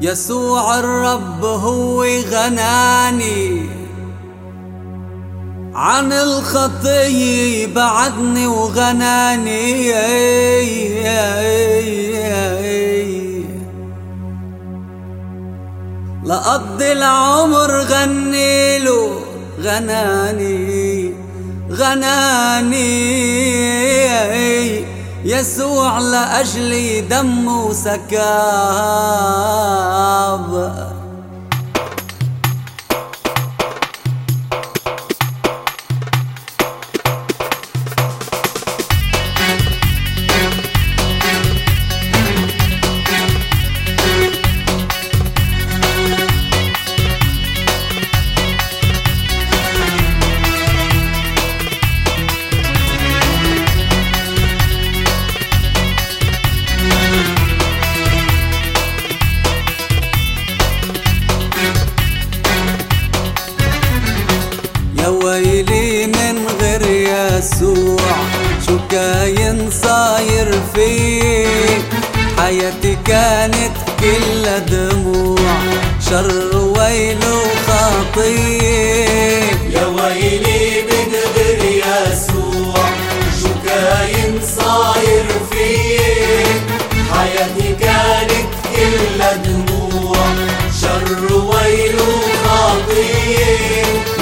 يسوع الرب هو غناني. عن الخطية بعدني وغناني. لقضي العمر غنيله غناني. غناني. يسوع لأجلي دمه سكاب. ويلي من غير يسوع. شو كاين صاير فيه حياتي كانت كلها دموع. شر ويل وخطيه يا ويلي من غير يسوع. شو كاين صاير فيه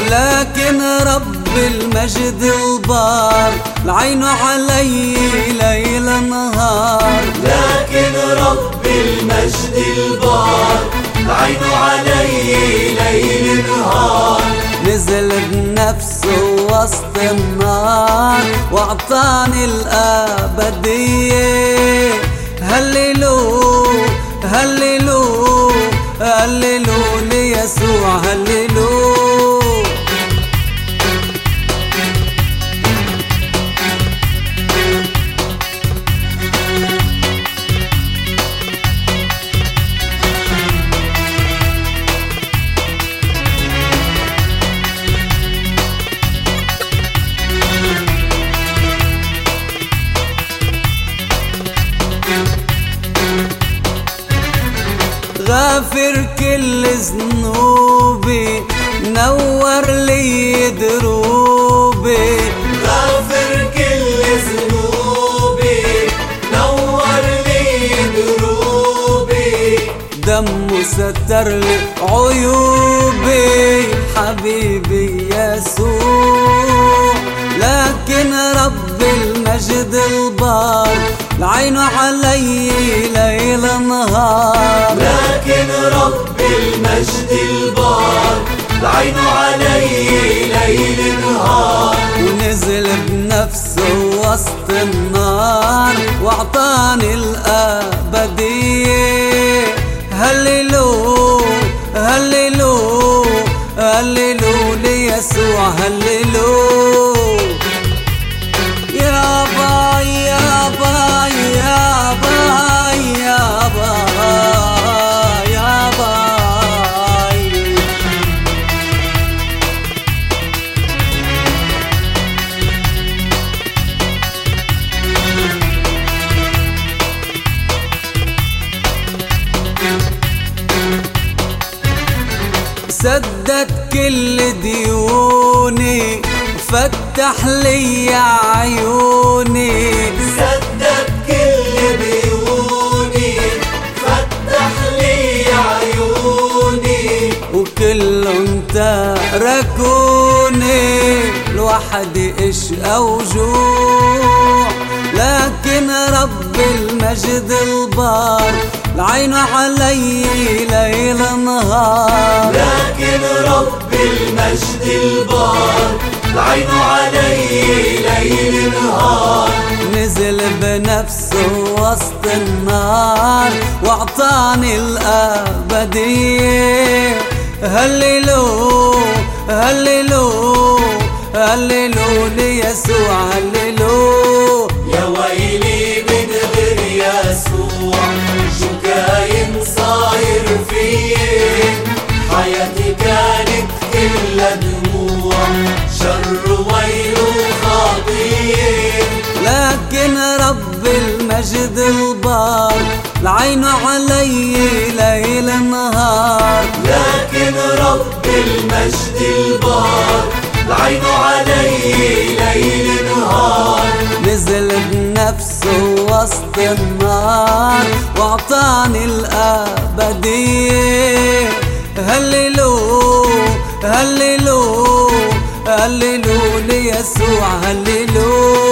وخطيه لكن رب المجد البار العين علي ليل نهار. لكن رب المجد البار عينه علي ليل نهار. نزل بنفسه وسط النار وأعطاني الأبدية. هللو هللو هللو. غافر كل ذنوبي نور لي دروبي. غافر كل ذنوبي نور لي دروبي. دمه ستر لي عيوبي حبيبي يسوع. لكن رب المجد البار العين علي ليل نهار لكن رب المجد البار عينه علي ليل نهار ونزل بنفسه وسط النار واعطاني الأبدية. هللو هللو هللو ليسوع هللو سدد كل ديوني فتح لي عيوني. سدد كل ديوني فتح لي عيوني. وكلهم تركوني لوحدي اشقى وجوع لكن رب المجد البار العين علي ليل نهار. لكن رب المجد البار. عينه علي ليل نهار. نزل بنفسه وسط النار. وأعطاني الأبدية. هللو هللو هللو ليسوع هللو. يا ويلي كانت إلا دموع شر ويل خطير. لكن رب المجد البار العين علي ليل نهار. لكن رب المجد البار العين علي ليل نهار. نزل بنفسه وسط النار وأعطاني الأبدية. هللوا هللوا هللوا ليسوع هللوا